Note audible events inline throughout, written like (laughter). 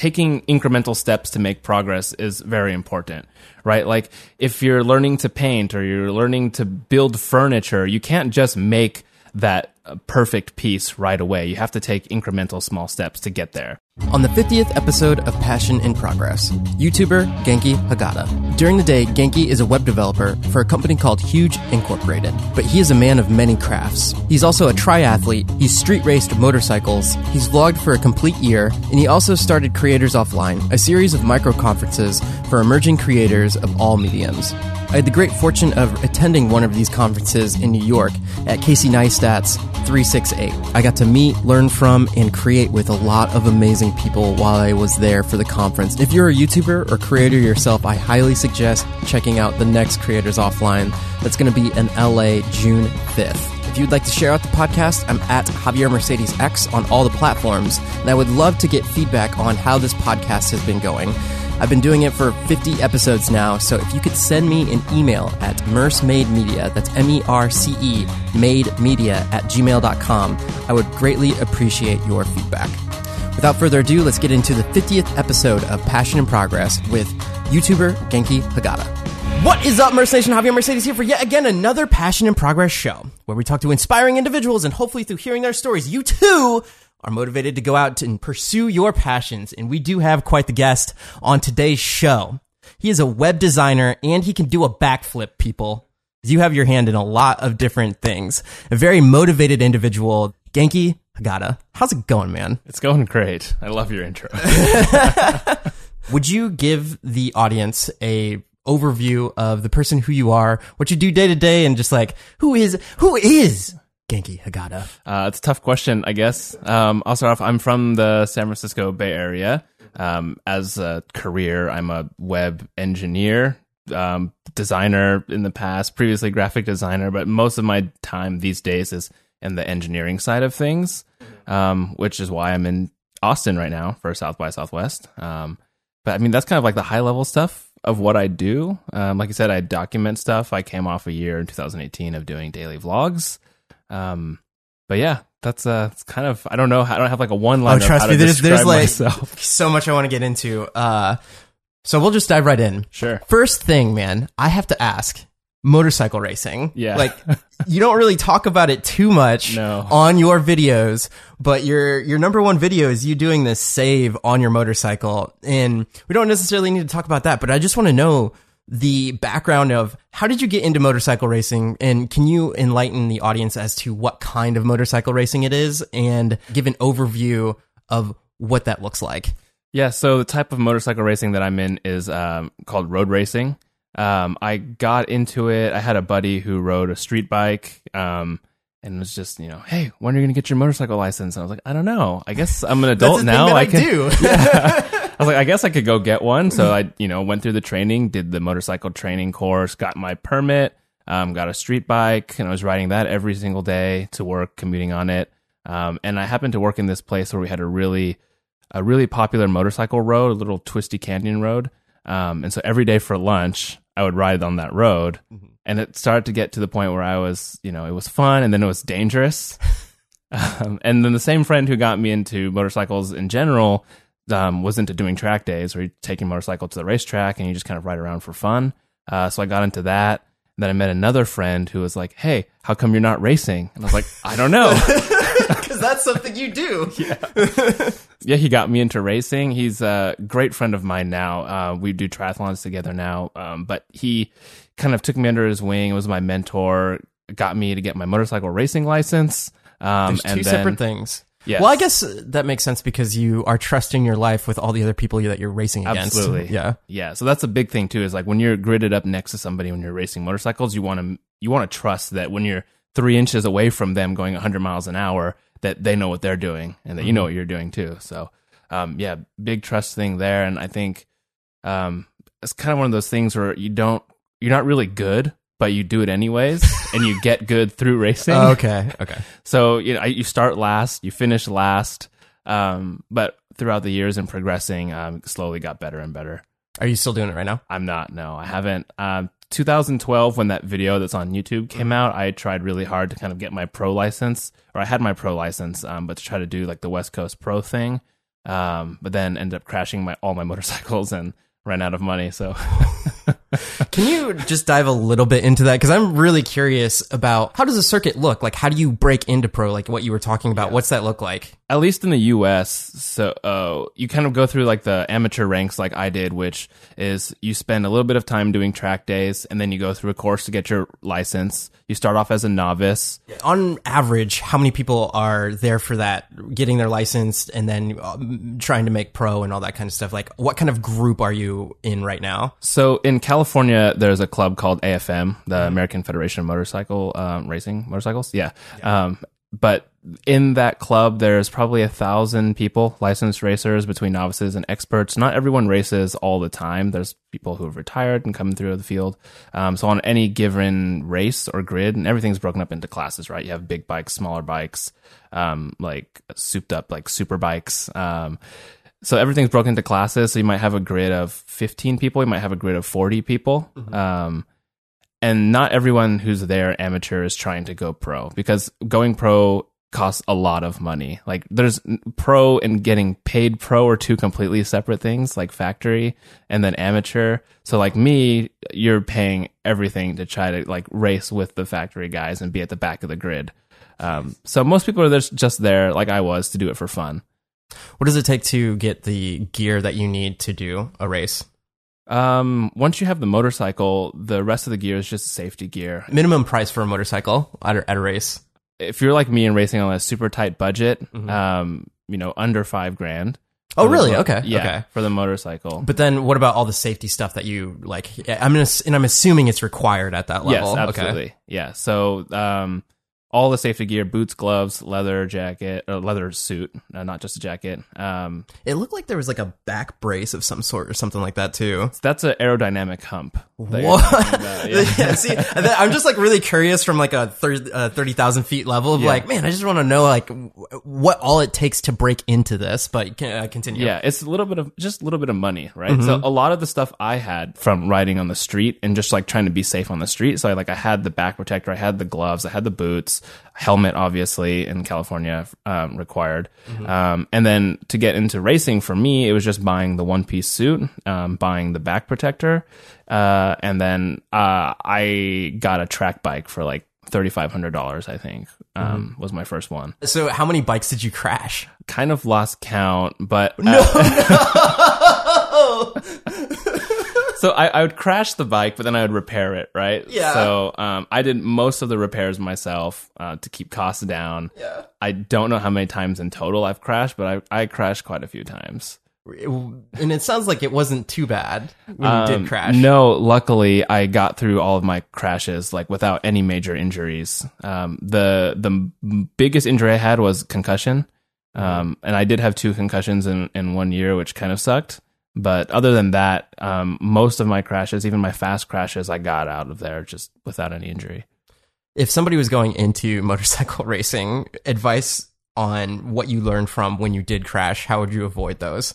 taking incremental steps to make progress is very important, right? Like if you're learning to paint or you're learning to build furniture, you can't just make that uh, perfect piece right away. You have to take incremental small steps to get there. On the 50th episode of Passion in Progress, YouTuber Genki Hagata. During the day, Genki is a web developer for a company called Huge Incorporated, but he is a man of many crafts. He's also a triathlete, he's street raced motorcycles, he's vlogged for a complete year, and he also started Creators Offline, a series of micro conferences for emerging creators of all mediums. I had the great fortune of attending one of these conferences in New York at Casey Neistat's 368. I got to meet, learn from, and create with a lot of amazing people while I was there for the conference. If you're a YouTuber or creator yourself, I highly suggest checking out the next Creators Offline. That's going to be in LA June 5th. If you'd like to share out the podcast, I'm at Javier Mercedes X on all the platforms, and I would love to get feedback on how this podcast has been going. I've been doing it for 50 episodes now, so if you could send me an email at Media, that's M E R C E, made media at gmail.com, I would greatly appreciate your feedback. Without further ado, let's get into the 50th episode of Passion in Progress with YouTuber Genki Hagata. What is up, Merce Nation? Javier Mercedes here for yet again another Passion in Progress show, where we talk to inspiring individuals and hopefully through hearing their stories, you too are motivated to go out and pursue your passions. And we do have quite the guest on today's show. He is a web designer and he can do a backflip, people. You have your hand in a lot of different things. A very motivated individual. Genki Hagata. How's it going, man? It's going great. I love your intro. (laughs) (laughs) Would you give the audience a overview of the person who you are, what you do day to day, and just like who is who is Genki Hagata? Uh, it's a tough question, I guess. Um, I'll start off. I'm from the San Francisco Bay Area. Um, as a career, I'm a web engineer, um, designer in the past, previously graphic designer, but most of my time these days is in the engineering side of things, um, which is why I'm in Austin right now for South by Southwest. Um, but I mean, that's kind of like the high level stuff of what I do. Um, like I said, I document stuff. I came off a year in 2018 of doing daily vlogs. Um, but yeah, that's uh, it's kind of I don't know. I don't have like a one line. Oh, trust me, there's there's like myself. (laughs) so much I want to get into. Uh, so we'll just dive right in. Sure. First thing, man, I have to ask motorcycle racing. Yeah. Like (laughs) you don't really talk about it too much no. on your videos, but your your number one video is you doing this save on your motorcycle. And we don't necessarily need to talk about that, but I just want to know the background of how did you get into motorcycle racing? And can you enlighten the audience as to what kind of motorcycle racing it is and give an overview of what that looks like? Yeah so the type of motorcycle racing that i'm in is um, called road racing. Um, i got into it. I had a buddy who rode a street bike um, and was just you know hey when are you gonna get your motorcycle license? And i was like i don't know. I guess i'm an (laughs) adult now. i can do. (laughs) Yeah. (laughs) I was like, I guess I could go get one. So I, you know, went through the training, did the motorcycle training course, got my permit, um, got a street bike, and I was riding that every single day to work, commuting on it. Um, and I happened to work in this place where we had a really, a really popular motorcycle road, a little twisty canyon road. Um, and so every day for lunch, I would ride on that road. Mm-hmm. And it started to get to the point where I was, you know, it was fun and then it was dangerous. (laughs) Um, and then the same friend who got me into motorcycles in general um, was into doing track days where you take your motorcycle to the racetrack and you just kind of ride around for fun. Uh, so I got into that. And then I met another friend who was like, Hey, how come you're not racing? And I was like, I don't know. (laughs) (laughs) Because that's something you do. yeah. yeah, he got me into racing. He's a great friend of mine now. Uh, we do triathlons together now. Um, but he kind of took me under his wing, was my mentor, got me to get my motorcycle racing license. Um, There's two then, separate things. Yes. Well, I guess that makes sense because you are trusting your life with all the other people that you're racing against. Absolutely. Yeah. Yeah. So that's a big thing too. Is like when you're gridded up next to somebody when you're racing motorcycles, you want to you want to trust that when you're three inches away from them going 100 miles an hour, that they know what they're doing and that mm-hmm. you know mm-hmm. what you're doing too. So, um, yeah, big trust thing there. And I think um, it's kind of one of those things where you don't you're not really good but you do it anyways (laughs) and you get good through racing. Oh, okay. Okay. so, you know, you start last, you finish last. Um, but throughout the years and progressing, um, slowly got better and better. Are you still doing it right now? I'm not. No, I haven't. Um, 2012, when that video that's on YouTube came out, I tried really hard to kind of get my pro license, or I had my pro license, um, but to try to do like the West Coast Pro thing. Um, but then ended up crashing my all my motorcycles and ran out of money. So (laughs) (laughs) Can you just dive a little bit into that? Because I'm really curious about how does a circuit look? Like, how do you break into pro? Like what you were talking about. What's that look like? at least in the US, so uh, you kind of go through like the amateur ranks like I did, which is you spend a little bit of time doing track days and then you go through a course to get your license. You start off as a novice. On average, how many people are there for that, getting their license and then um, trying to make pro and all that kind of stuff? Like, what kind of group are you in right now? So in California, there's a club called AFM, the American Federation of Motorcycle um, Racing Motorcycles. Yeah. Um, but in that club, there's probably a thousand people, licensed racers between novices and experts. Not everyone races all the time. There's people who have retired and come through the field. Um, so on any given race or grid, and everything's broken up into classes, right? You have big bikes, smaller bikes, um, like souped up, like super bikes. Um, so everything's broken into classes. So you might have a grid of 15 people. You might have a grid of 40 people. Um, and not everyone who's there amateur is trying to go pro because going pro costs a lot of money. Like there's pro and getting paid pro are two completely separate things, like factory and then amateur. So like me, you're paying everything to try to like race with the factory guys and be at the back of the grid. Um, so most people are just there, like I was, to do it for fun. What does it take to get the gear that you need to do a race? Um, once you have the motorcycle, the rest of the gear is just safety gear. Minimum price for a motorcycle at a, at a race. If you're like me and racing on a super tight budget, um, you know, under five grand. Oh, the really? Okay. Yeah, Okay. for the motorcycle. But then, what about all the safety stuff that you like? I'm gonna, and I'm assuming it's required at that level. Yes, absolutely. Yeah. So, um, all the safety gear, boots, gloves, leather jacket, uh, leather suit, uh, not just a jacket. Um, It looked like there was like a back brace of some sort or something like that too. that's an aerodynamic hump. What? (laughs) yeah. See, then I'm just like really curious from like a thir- uh, thirty thousand feet level of Yeah. like, man, I just want to know like w- what all it takes to break into this. But can, uh, continue. Yeah, it's a little bit of just a little bit of money, right? So a lot of the stuff I had from riding on the street and just like trying to be safe on the street. So I like I had the back protector, I had the gloves, I had the boots, helmet obviously in California um, required, um, and then to get into racing for me, it was just buying the one piece suit, um, buying the back protector, uh, and then uh, I got a track bike for like thirty five hundred dollars. I think um, was my first one. So how many bikes did you crash? Kind of lost count, but uh, (laughs) (laughs) so I, I would crash the bike, but then I would repair it, right? Yeah. So um, I did most of the repairs myself uh, to keep costs down. Yeah. I don't know how many times in total I've crashed, but I I crashed quite a few times. And it sounds like it wasn't too bad when you Um, did crash. No, luckily I got through all of my crashes like without any major injuries. Um, the the biggest injury I had was concussion, um, and I did have two concussions in in one year, which kind of sucked. But other than that, um, most of my crashes, even my fast crashes, I got out of there just without any injury. If somebody was going into (laughs) motorcycle racing, advice on what you learned from when you did crash, how would you avoid those?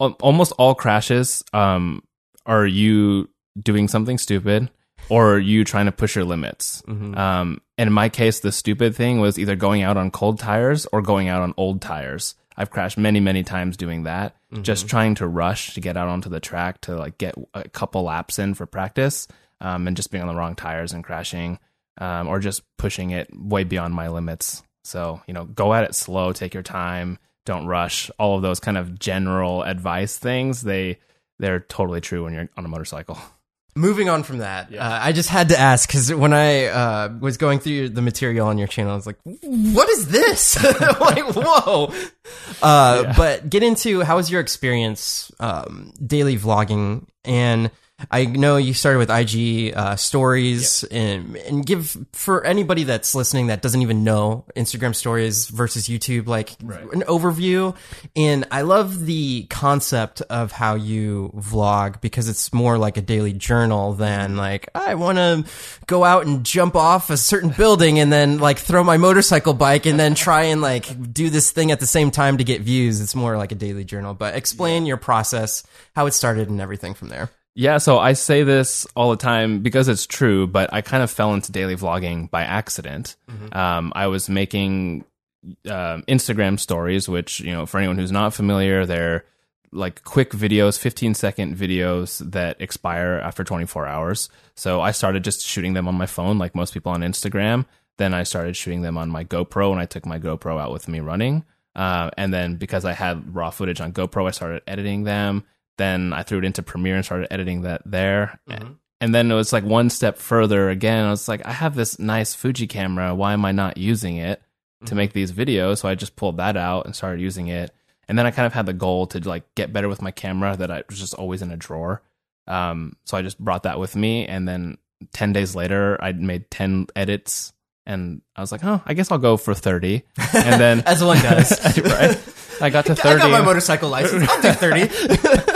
Al- Almost all crashes um, are you doing something stupid or are you trying to push your limits. Um, and in my case, the stupid thing was either going out on cold tires or going out on old tires. I've crashed many, many times doing that. Just trying to rush to get out onto the track to like get a couple laps in for practice, um, and just being on the wrong tires and crashing, um, or just pushing it way beyond my limits. So you know, go at it slow, take your time, don't rush. All of those kind of general advice things they they're totally true when you're on a motorcycle. (laughs) Moving on from that, uh, I just had to ask because when I uh, was going through the material on your channel, I was like, "What is this?" (laughs) like, whoa! Uh, But get into how was your experience um, daily vlogging? And I know you started with IG uh, stories, and, and give for anybody that's listening that doesn't even know Instagram stories versus YouTube, like an overview. And I love the concept of how you vlog because it's more like a daily journal than like I want to go out and jump off a certain (laughs) building and then like throw my motorcycle bike and then (laughs) try and like do this thing at the same time to get views. It's more like a daily journal. But explain your process, how it started, and everything from there. Yeah, so I say this all the time because it's true, but I kind of fell into daily vlogging by accident. Um, I was making um, Instagram stories, which you know, for anyone who's not familiar, they're like quick videos, 15 second videos that expire after 24 hours. So I started just shooting them on my phone, like most people on Instagram. Then I started shooting them on my GoPro, and I took my GoPro out with me running. Uh, and then because I had raw footage on GoPro, I started editing them. Then I threw it into Premiere and started editing that there. Mm-hmm. And then it was like one step further again. I was like, I have this nice Fuji camera. Why am I not using it to make these videos? So I just pulled that out and started using it. And then I kind of had the goal to like get better with my camera that I was just always in a drawer. Um, so I just brought that with me. And then 10 days later, I made 10 edits and I was like, oh, I guess I'll go for 30. And then, (laughs) As one does. (laughs) right? I got to 30. (laughs) I 30. got my motorcycle license. I'll do 30.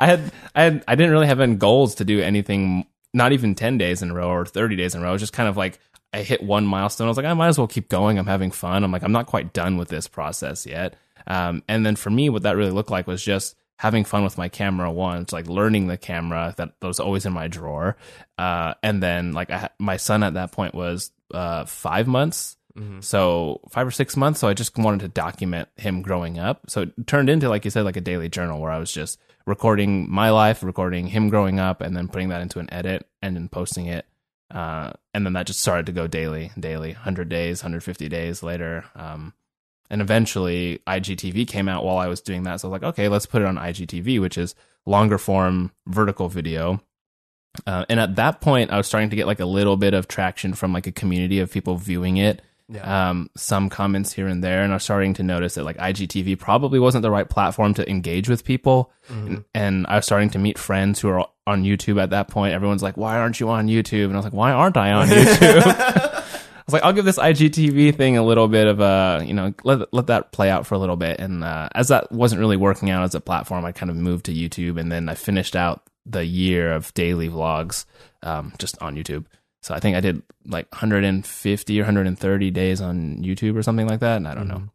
I had, I had, I didn't really have any goals to do anything, not even 10 days in a row or 30 days in a row. It was just kind of like, I hit one milestone. I was like, I might as well keep going. I'm having fun. I'm like, I'm not quite done with this process yet. Um, and then for me, what that really looked like was just having fun with my camera. One, it's like learning the camera that, that was always in my drawer. Uh, and then like I, my son at that point was, uh, five months. So five or six months. So I just wanted to document him growing up. So it turned into, like you said, like a daily journal where I was just recording my life, recording him growing up, and then putting that into an edit and then posting it. Uh, and then that just started to go daily, daily, 100 days, 150 days later. Um, and eventually IGTV came out while I was doing that. So I was like, okay, let's put it on IGTV, which is longer form vertical video. Uh, and at that point, I was starting to get like a little bit of traction from like a community of people viewing it. Yeah. Um, some comments here and there, and I was starting to notice that like IGTV probably wasn't the right platform to engage with people. And, and I was starting to meet friends who are on YouTube at that point. Everyone's like, "Why aren't you on YouTube?" And I was like, "Why aren't I on (laughs) YouTube?" I was like, "I'll give this IGTV thing a little bit of a, you know, let let that play out for a little bit." And uh, as that wasn't really working out as a platform, I kind of moved to YouTube, and then I finished out the year of daily vlogs um, just on YouTube. So I think I did like 150 or 130 days on YouTube or something like that, and I don't mm-hmm. know.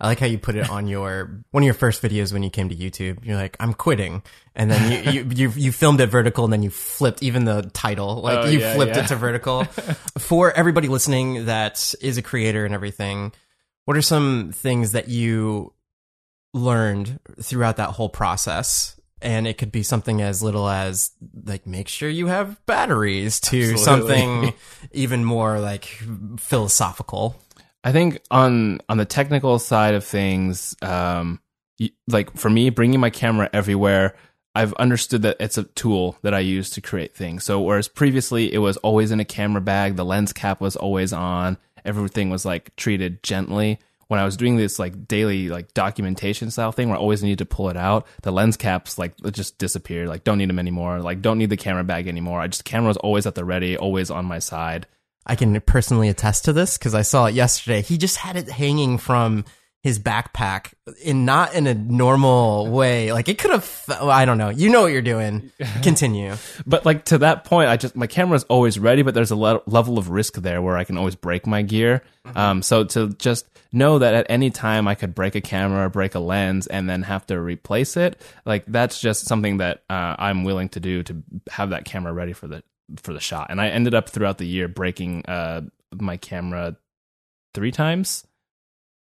I like how you put it on (laughs) your one of your first videos when you came to YouTube. You're like, "I'm quitting," and then you you you, you filmed it vertical, and then you flipped even the title, like Oh, you yeah, flipped yeah. it to vertical. (laughs) For everybody listening that is a creator and everything, what are some things that you learned throughout that whole process? And it could be something as little as like make sure you have batteries to Absolutely. something (laughs) even more like philosophical. I think on on the technical side of things, um, like for me, bringing my camera everywhere, I've understood that it's a tool that I use to create things. So whereas previously it was always in a camera bag, the lens cap was always on, everything was like treated gently. When I was doing this like daily like documentation style thing where I always needed to pull it out, the lens caps like just disappeared. Like don't need them anymore. Like don't need the camera bag anymore. I just camera was always at the ready, always on my side. I can personally attest to this because I saw it yesterday. He just had it hanging from his backpack in not in a normal way. Like it could have, well, I don't know. You know what you're doing. (laughs) Continue. but like to that point i just my camera's always ready but there's a le- level of risk there where i can always break my gear um so to just know that at any time i could break a camera or break a lens and then have to replace it like that's just something that uh, i'm willing to do to have that camera ready for the for the shot and i ended up throughout the year breaking uh my camera three times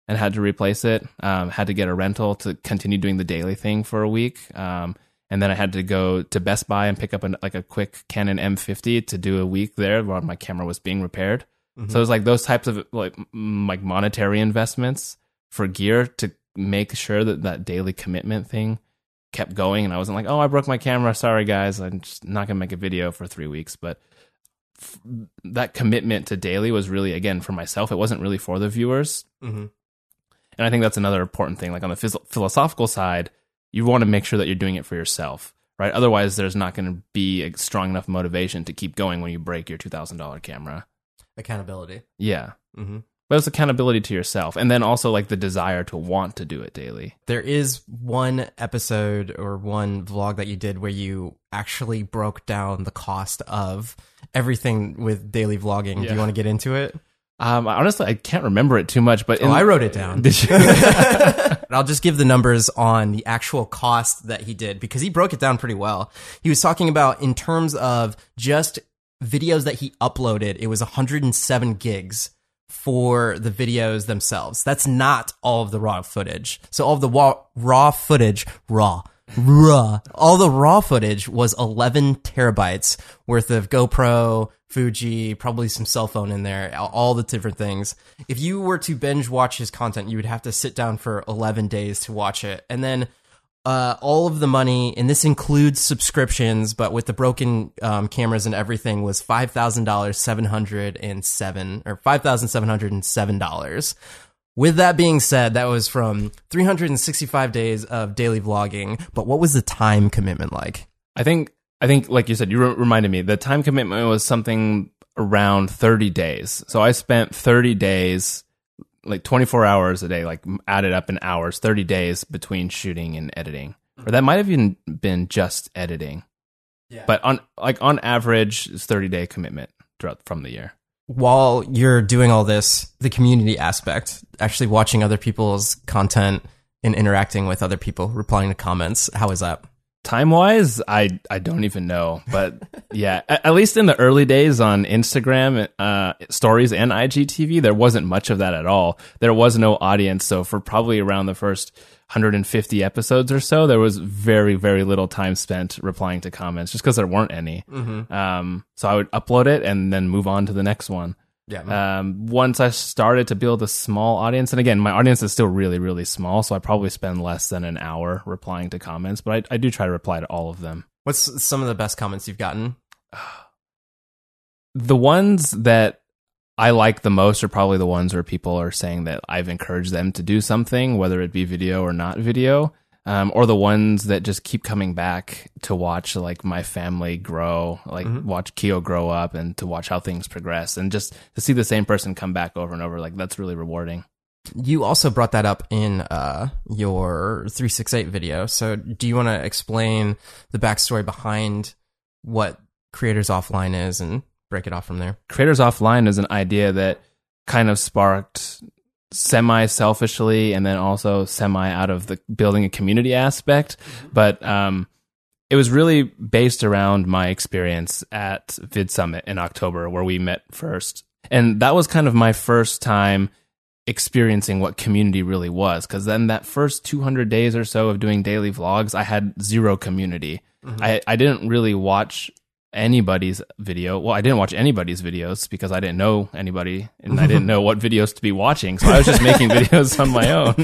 and had to replace it. Um, had to get a rental to continue doing the daily thing for a week. Um, and then I had to go to Best Buy and pick up an, like a quick Canon M50 to do a week there while my camera was being repaired. So it was like those types of like m- like monetary investments for gear to make sure that that daily commitment thing kept going. And I wasn't like, oh, I broke my camera. Sorry, guys. I'm just not gonna make a video for three weeks. But f- that commitment to daily was really again for myself. It wasn't really for the viewers. Mhm. And I think that's another important thing. Like on the phys- philosophical side, you want to make sure that you're doing it for yourself, right? Otherwise, there's not going to be a strong enough motivation to keep going when you break your two thousand dollar camera. Accountability. Yeah, hmm but it's accountability to yourself, and then also like the desire to want to do it daily. There is one episode or one vlog that you did where you actually broke down the cost of everything with daily vlogging. Do you want to get into it? Um, honestly, I can't remember it too much, but Oh, I wrote it down. (laughs) Did you? (laughs) I'll just give the numbers on the actual cost that he did because he broke it down pretty well. He was talking about in terms of just videos that he uploaded, it was 107 gigs for the videos themselves. That's not all of the raw footage. So all of the raw, raw footage, raw, raw, all the raw footage was 11 terabytes worth of GoPro, Fuji, probably some cell phone in there, all the different things. If you were to binge watch his content, you would have to sit down for 11 days to watch it. And then uh, all of the money, and this includes subscriptions, but with the broken um, cameras and everything, was five thousand dollars, seven hundred and seven, or five thousand seven hundred and seven dollars. With that being said, that was from 365 days of daily vlogging. But what was the time commitment like? I think, I think, like you said, you re- reminded me. The time commitment was something around 30 days. So I spent 30 days like 24 hours a day, like added up in hours, 30 days between shooting and editing. Or that might have even been just editing. Yeah. But on like on average, it's 30 day commitment throughout from the year. While you're doing all this, the community aspect, actually watching other people's content and interacting with other people, replying to comments, how is that? Time wise i i don't even know but (laughs) yeah at, at, least in the early days on instagram uh, stories and igtv there wasn't much of that at all. There was no audience so for probably around the first 150 episodes or so there was very very little time spent replying to comments just because there weren't any. Mm-hmm. um, so i would upload it and then move on to the next one yeah. Um, once I started to build a small audience, and again, my audience is still really, really small, so I probably spend less than an hour replying to comments, but I, I do try to reply to all of them. What's some of the best comments you've gotten? (sighs) The ones that I like the most are probably the ones where people are saying that I've encouraged them to do something, whether it be video or not video um, or the ones that just keep coming back to watch like my family grow, like mm-hmm. watch Keo grow up and to watch how things progress and just to see the same person come back over and over. Like that's really rewarding. You also brought that up in uh, your 368 video. So do you want to explain the backstory behind what Creators Offline is and break it off from there? Creators Offline is an idea that kind of sparked semi selfishly and then also semi out of the building a community aspect. Mm-hmm. But um, it was really based around my experience at VidSummit in October, where we met first. And that was kind of my first time experiencing what community really was. Because then that first 200 days or so of doing daily vlogs, I had zero community. Mm-hmm. I, I didn't really watch anybody's video. Well, I didn't watch anybody's videos because I didn't know anybody and I didn't (laughs) know what videos to be watching. So I was just making (laughs) videos on my own.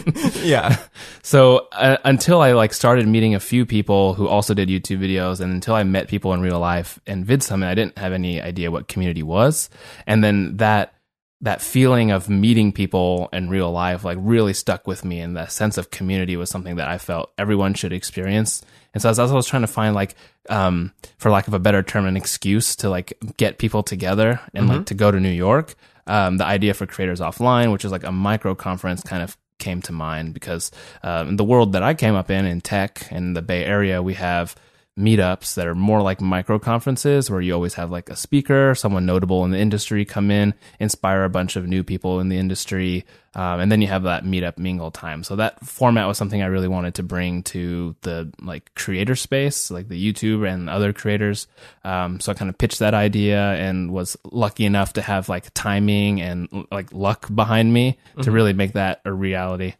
(laughs) yeah. So uh, until I like started meeting a few people who also did YouTube videos and until I met people in real life and VidSummit, I didn't have any idea what community was. And then that that feeling of meeting people in real life like really stuck with me and the sense of community was something that I felt everyone should experience. And so as I was trying to find like um for lack of a better term an excuse to like get people together and mm-hmm. like to go to New York, um the idea for creators offline, which is like a micro conference kind of came to mind because um, the world that I came up in in tech in the Bay Area, we have meetups that are more like micro conferences where you always have like a speaker, someone notable in the industry come in, inspire a bunch of new people in the industry, um, and then you have that meetup mingle time. So that format was something I really wanted to bring to the like creator space, like the YouTube and other creators. Um, so I kind of pitched that idea and was lucky enough to have like timing and like luck behind me mm-hmm. to really make that a reality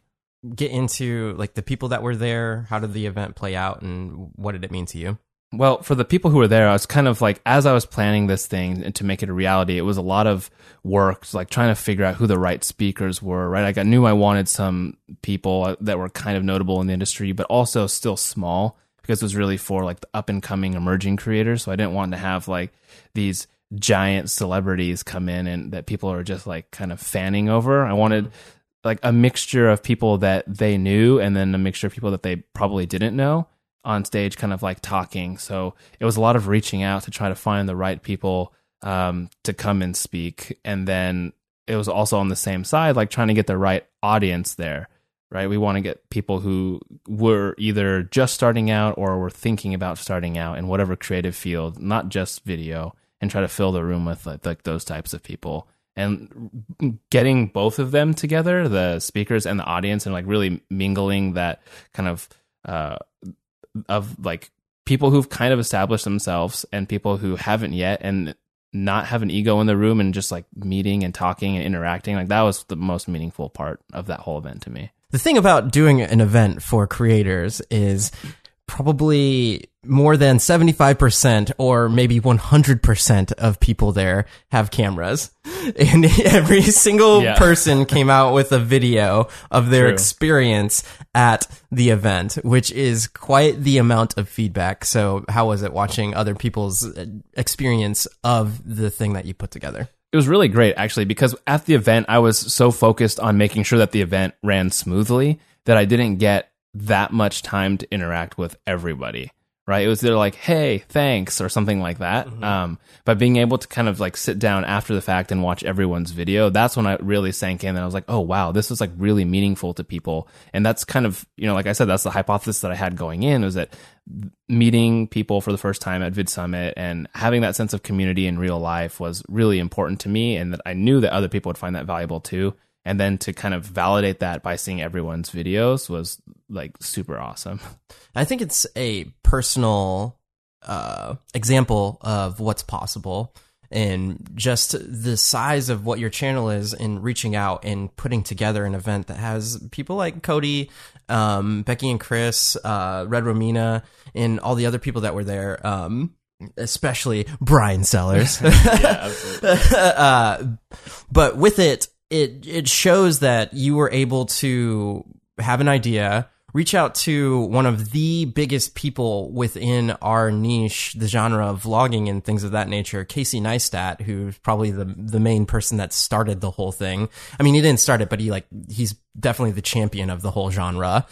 get into like the people that were there? How did the event play out, and what did it mean to you? Well, for the people who were there, I was kind of like, as I was planning this thing and to make it a reality, it was a lot of work, like trying to figure out who the right speakers were, right? Like I knew I wanted some people that were kind of notable in the industry, but also still small because it was really for like the up and coming emerging creators. So I didn't want to have like these giant celebrities come in and that people are just like kind of fanning over. I wanted mm-hmm. Like a mixture of people that they knew and then a mixture of people that they probably didn't know on stage kind of like talking. So it was a lot of reaching out to try to find the right people um, to come and speak. And then it was also on the same side like trying to get the right audience there right? We want to get people who were either just starting out or were thinking about starting out in whatever creative field not just video and try to fill the room with like, like those types of people and getting both of them together, the speakers and the audience, and like really mingling that kind of uh, of like people who've kind of established themselves and people who haven't yet, and not have an ego in the room and just like meeting and talking and interacting. Like that was the most meaningful part of that whole event to me. The thing about doing an event for creators is probably more than 75% or maybe 100% of people there have cameras. (laughs) And every single Yeah. person came out with a video of their True. experience at the event, which is quite the amount of feedback. So how was it watching other people's uh, experience of the thing that you put together? It was really great actually because at the event I was so focused on making sure that the event ran smoothly that I didn't get that much time to interact with everybody. Right? It was either like, "Hey, thanks" or something like that. Um, but being able to kind of like sit down after the fact and watch everyone's video, that's when I really sank in and I was like, "Oh wow, this was like really meaningful to people." And that's kind of, you know, like I said, that's the hypothesis that I had going in was that meeting people for the first time at VidSummit and having that sense of community in real life was really important to me, and that I knew that other people would find that valuable too. And then to kind of validate that by seeing everyone's videos was like super awesome. (laughs) I think it's a personal uh, example of what's possible and just the size of what your channel is in reaching out and putting together an event that has people like Cody, um, Becky and Chris, uh, Red Romina, and all the other people that were there. Um, especially Brian Sellers. (laughs) yeah, absolutely. (laughs) uh, but with it, it it shows that you were able to have an idea, reach out to one of the biggest people within our niche, the genre of vlogging and things of that nature, Casey Neistat, who's probably the the main person that started the whole thing. I mean, he didn't start it, but he like he's definitely the champion of the whole genre.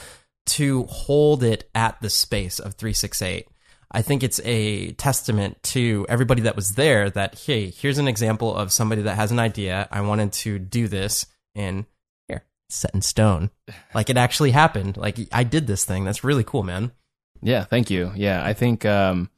To hold it at the space of 368 I think it's a testament to everybody that was there that, hey, here's an example of somebody that has an idea. I wanted to do this and here, set in stone. Like it actually happened. Like I did this thing. That's really cool, man. Yeah, thank you. Yeah, I think um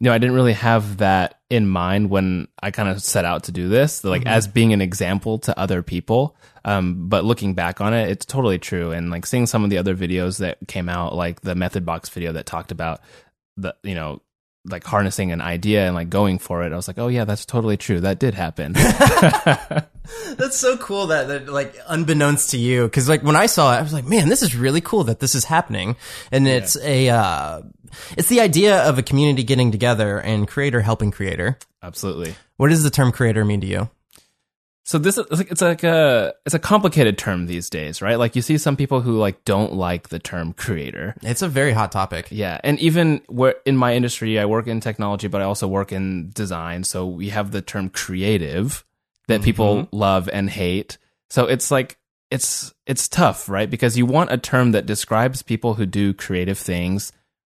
you know, I didn't really have that in mind when I kind of set out to do this, like as being an example to other people. Um, but looking back on it, it's totally true. And like seeing some of the other videos that came out, like the Method Box video that talked about the, you know, like harnessing an idea and like going for it, I was like, oh yeah, that's totally true. That did happen. (laughs) (laughs) That's so cool that, that like unbeknownst to you, because like when I saw it, I was like, man, this is really cool that this is happening, and it's a uh, it's the idea of a community getting together and creator helping creator. Absolutely. What does the term creator mean to you? So this is it's like a it's a complicated term these days, right? Like you see some people who like don't like the term creator. It's a very hot topic. Yeah, and even where in my industry, I work in technology, but I also work in design. So we have the term creative that mm-hmm. people love and hate. So it's like it's it's tough, right? Because you want a term that describes people who do creative things,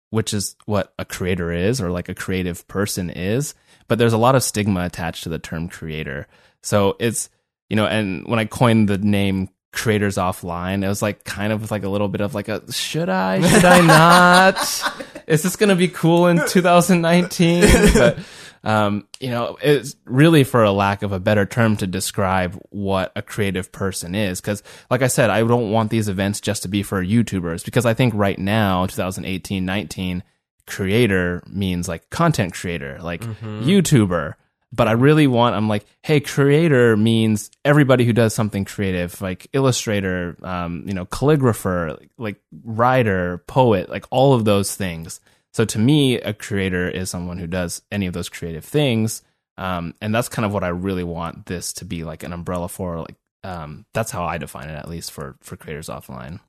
which is what a creator is or like a creative person is. But there's a lot of stigma attached to the term creator. So it's you know, and when I coined the name creators offline, it was like kind of with like a little bit of like a should I, should I not? (laughs) Is this gonna be cool in 2019? (laughs) But um, you know, it's really for a lack of a better term to describe what a creative person is. Cause like I said, I don't want these events just to be for YouTubers because I think right now, 2018, 19, creator means like content creator, like YouTuber. But I really want, I'm like, hey, creator means everybody who does something creative, like illustrator, um, you know, calligrapher, like, like writer, poet, like all of those things. So to me, a creator is someone who does any of those creative things. Um, and that's kind of what I really want this to be like an umbrella for. Like, um, that's how I define it, at least for, for creators offline.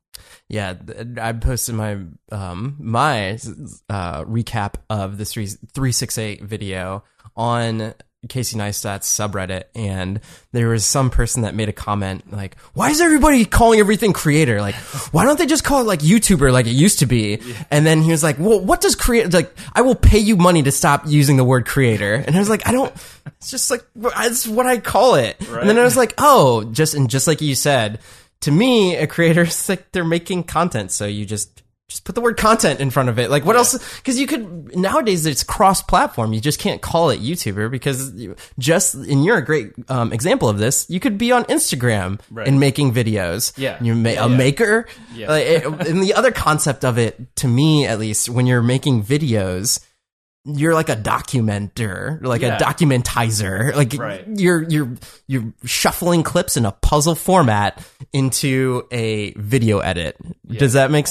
Yeah, I posted my um my uh recap of the three three six eight video on Casey Neistat's subreddit, and there was some person that made a comment like, "Why is everybody calling everything creator? Like, why don't they just call it like YouTuber like it used to be?" And then he was like, "Well, what does create like? I will pay you money to stop using the word creator." And I was like, "I don't. It's just like it's what I call it." And then I was like, "Oh, just and just like you said." to me, a creator is like they're making content, so you just just put the word content in front of it. Like what else? Because you could nowadays it's cross-platform. You just can't call it YouTuber because you, just and you're a great um, example of this. You could be on Instagram Right. and making videos. Yeah. you're ma- Yeah, a yeah. maker. Yeah. Like, it- and the other concept of it, to me at least, when you're making videos. You're like a documenter, like Yeah. a documentizer. (laughs) Like Right. you're you're you're shuffling clips in a puzzle format into a video edit. Does that make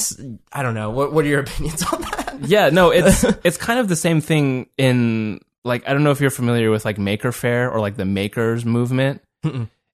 I don't know. What what are your (laughs) opinions on that? Yeah, no, it's (laughs) it's kind of the same thing in like I don't know if you're familiar with like Maker Faire or like the makers movement.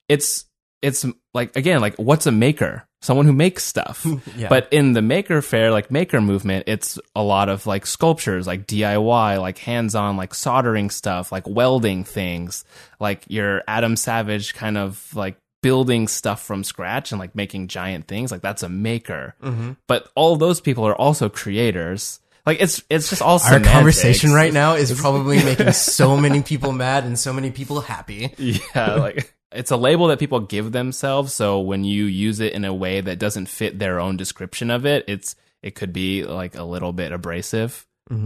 It's it's like again like what's a maker? Someone who makes stuff. (laughs) Yeah. But in the Maker Faire like maker movement, it's a lot of like sculptures, like DIY, like hands-on like soldering stuff, like welding things, like your Adam Savage kind of like building stuff from scratch and like making giant things like that's a maker mm-hmm. but all those people are also creators like it's it's just all Our semantics. conversation right now is (laughs) probably making so many people mad and so many people happy. yeah like it's a label that people give themselves so when you use it in a way that doesn't fit their own description of it it's it could be like a little bit abrasive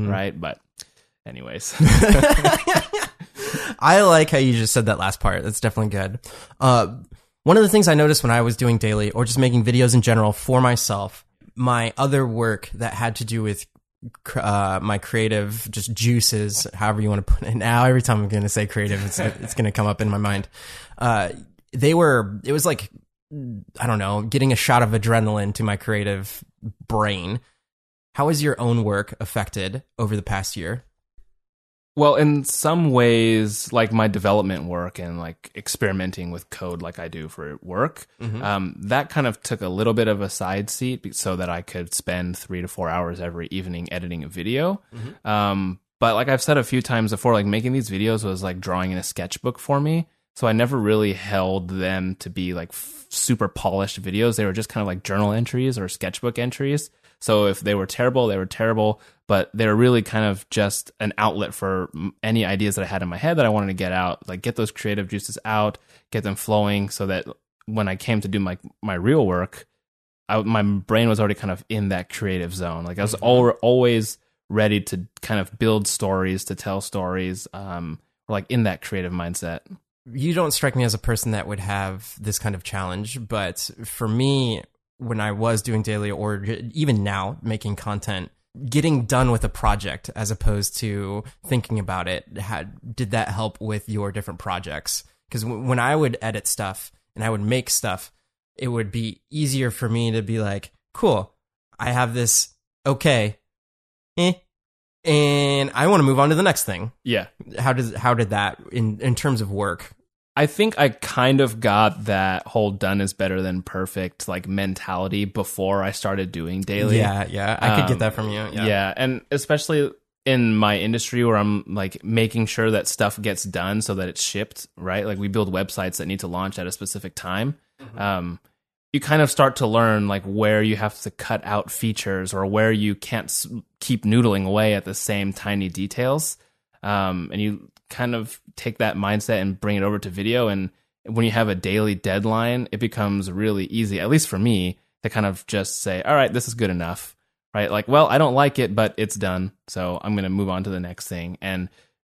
right but anyways (laughs) (laughs) I like how you just said that last part. That's definitely good. Uh, one of the things I noticed when I was doing daily or just making videos in general for myself, my other work that had to do with uh, my creative just juices, however you want to put it. Now every time I'm going to say creative, it's it's going to come up in my mind. Uh, they were. It was like I don't know, getting a shot of adrenaline to my creative brain. How has your own work affected over the past year? Well, in some ways, like my development work and like experimenting with code, like I do for work, um, that kind of took a little bit of a side seat so that I could spend three to four hours every evening editing a video. Um, but like I've said a few times before, like making these videos was like drawing in a sketchbook for me. So I never really held them to be like f- super polished videos. They were just kind of like journal entries or sketchbook entries. So if they were terrible, they were terrible, but they were really kind of just an outlet for any ideas that I had in my head that I wanted to get out, like get those creative juices out, get them flowing so that when I came to do my my real work, I, my brain was already kind of in that creative zone. Like I was al- always ready to kind of build stories, to tell stories, um, or like in that creative mindset. You don't strike me as a person that would have this kind of challenge, but for me, when I was doing daily or even now making content, getting done with a project as opposed to thinking about it, had, did that help with your different projects? Because when I would edit stuff and I would make stuff, it would be easier for me to be like, cool, I have this, okay, eh, and I want to move on to the next thing. Yeah. How does how did that in in terms of work I think I kind of got that whole done is better than perfect like mentality before I started doing daily. Yeah, yeah. I could Um, get that from you. Yeah. Yeah. and especially in my industry where I'm like making sure that stuff gets done so that it's shipped, right? Like we build websites that need to launch at a specific time. Um you kind of start to learn like where you have to cut out features or where you can't keep noodling away at the same tiny details. Um, and you kind of take that mindset and bring it over to video. And when you have a daily deadline, it becomes really easy, at least for me, to kind of just say, all right, this is good enough, right? Like, well, I don't like it, but it's done. So I'm going to move on to the next thing. And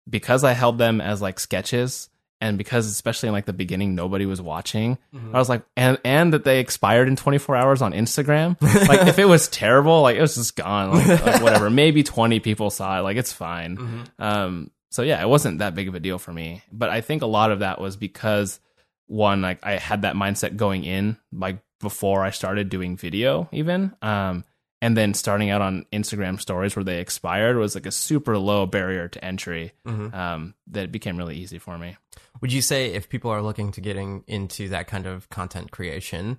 because I held them as like sketches, and because especially in like the beginning nobody was watching i was like and and that they expired in 24 hours on instagram? Like if it was (laughs) terrible like it was just gone. Like, like, whatever. Maybe 20 people saw it. Like it's fine. Um so yeah it wasn't that big of a deal for me. But i think a lot of that was because one like i had that mindset going in like before i started doing video even. Um and then starting out on instagram stories where they expired was like a super low barrier to entry um that became really easy for me Would you say if people are looking to getting into that kind of content creation,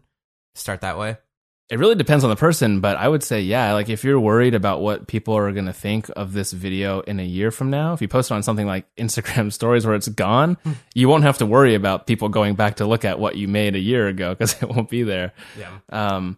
start that way? It really depends on the person, but I would say, yeah, like if you're worried about what people are going to think of this video in a year from now, if you post it on something like Instagram (laughs) stories where it's gone, you won't have to worry about people going back to look at what you made a year ago because (laughs) it won't be there. Yeah. Um,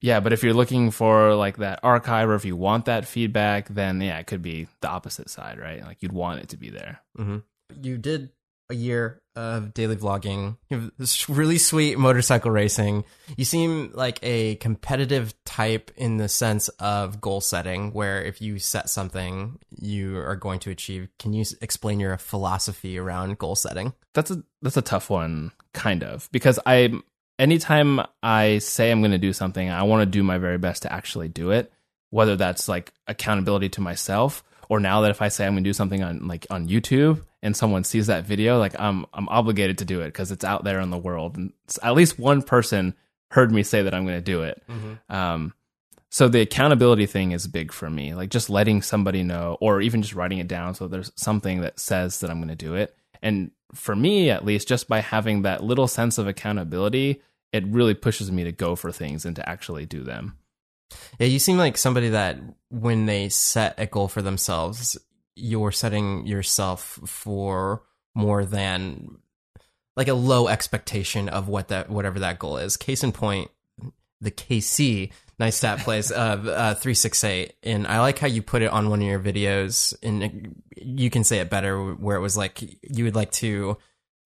yeah, but if you're looking for like that archive or if you want that feedback, then yeah, it could be the opposite side, right? Like you'd want it to be there. hmm You did a year of daily vlogging. You have this really sweet motorcycle racing. You seem like a competitive type in the sense of goal setting, where if you set something, you are going to achieve. Can you explain your philosophy around goal setting? that's a that's a tough one kind of because i anytime i say i'm going to do something i want to do my very best to actually do it whether that's like accountability to myself or now that if I say I'm going to do something on like on YouTube and someone sees that video, like I'm I'm obligated to do it because it's out there in the world, and at least one person heard me say that I'm going to do it. Mm-hmm. Um, so the accountability thing is big for me, like just letting somebody know, or even just writing it down so there's something that says that I'm going to do it. And for me, at least, just by having that little sense of accountability, it really pushes me to go for things and to actually do them. Yeah, you seem like somebody that when they set a goal for themselves, you're setting yourself for more than like a low expectation of what that whatever that goal is. Case in point, the Casey Neistat plays of uh, three six eight, and I like how you put it on one of your videos, and you can say it better where it was like you would like to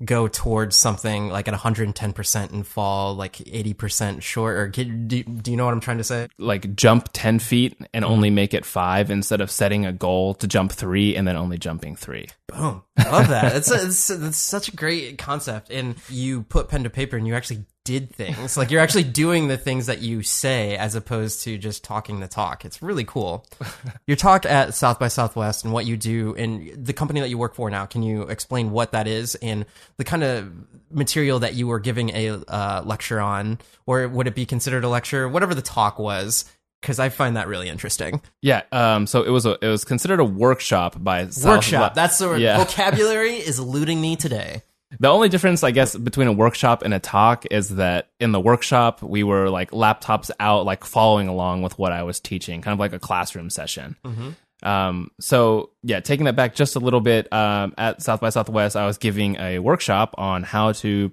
go towards something like at 110% and fall like 80% short or do, do you know what i'm trying to say? Like jump 10 feet and mm-hmm. only make it five instead of setting a goal to jump three and then only jumping three. Boom. I love that. It's, a, it's, it's such a great concept. And you put pen to paper and you actually did things. like you're actually doing the things that you say as opposed to just talking the talk. It's really cool. (laughs) Your talk at South by Southwest and what you do and the company that you work for now, can you explain what that is and the kind of material that you were giving a uh, lecture on, or would it be considered a lecture? Whatever the talk was, because I find that really interesting. Yeah. Um. So it was a it was considered a workshop by workshop. That's the yeah. vocabulary (laughs) is eluding me today. The only difference, I guess, between a workshop and a talk is that in the workshop, we were like laptops out, like following along with what I was teaching, kind of like a classroom session. Mm-hmm. Um, so yeah, taking that back just a little bit, um, at South by Southwest, I was giving a workshop on how to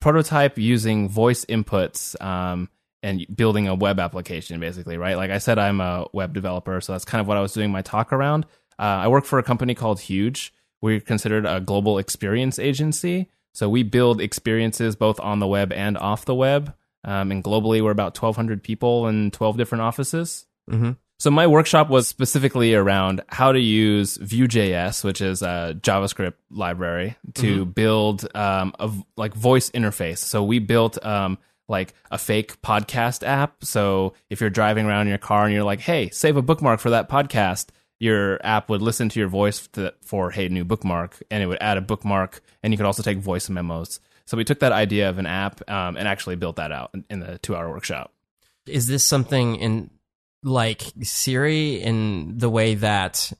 prototype using voice inputs, um, and building a web application, basically, right? Like I said, I'm a web developer, so that's kind of what I was doing my talk around. Uh, I work for a company called Huge we're considered a global experience agency. So we build experiences both on the web and off the web. Um, and globally, we're about 1,200 people in 12 different offices. Mm-hmm. So my workshop was specifically around how to use Vue.js, which is a JavaScript library, to mm-hmm. build um, a like voice interface. So we built um, like a fake podcast app. So if you're driving around in your car and you're like, "Hey, save a bookmark for that podcast," your app would listen to your voice to, for hey new bookmark and it would add a bookmark and you could also take voice memos. So we took that idea of an app um, and actually built that out in, in the two hour workshop. Is this something in like siri in the way that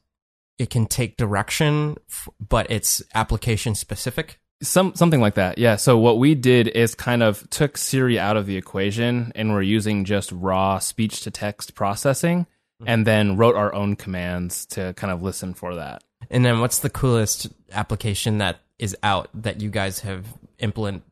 it can take direction but it's application specific? Some something like that yeah. So what we did is kind of took siri out of the equation and we're using just raw speech to text processing and then wrote our own commands to kind of listen for that. And then what's the coolest application that is out that you guys have implement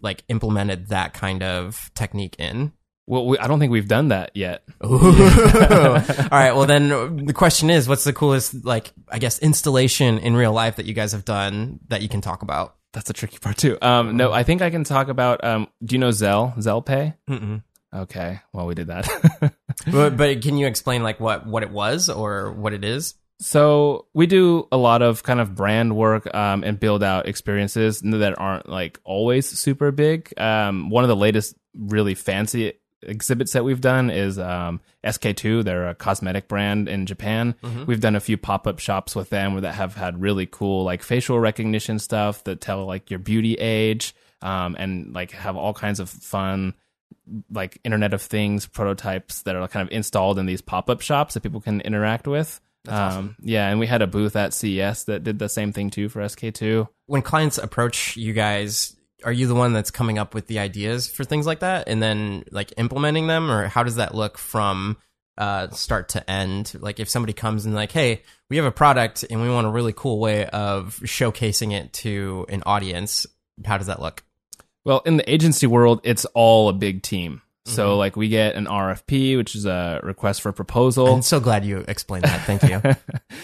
like implemented that kind of technique in? Well, we, I don't think we've done that yet. (laughs) All right. Well, then the question is, what's the coolest, like, I guess, installation in real life that you guys have done that you can talk about? That's a tricky part too. Um, no, I think I can talk about. Um, do you know Zelle? Zelle Pay? Mm-mm. Okay. Well, we did that. (laughs) but, but can you explain like what what it was or what it is? So we do a lot of kind of brand work um, and build out experiences that aren't like always super big. Um, one of the latest really fancy exhibits that we've done is um, SK-II. They're a cosmetic brand in Japan. Mm-hmm. We've done a few pop up shops with them that have had really cool like facial recognition stuff that tell like your beauty age um, and like have all kinds of fun like Internet of Things prototypes that are kind of installed in these pop up shops that people can interact with. Um, awesome. Yeah, and we had a booth at CES that did the same thing too for SK-II. When clients approach you guys, are you the one that's coming up with the ideas for things like that and then like implementing them, or how does that look from uh, start to end? Like if somebody comes and like, hey, we have a product and we want a really cool way of showcasing it to an audience, how does that look? Well, in the agency world, it's all a big team. So mm-hmm. like we get an RFP, which is a request for proposal. I'm so glad you explained that. Thank you.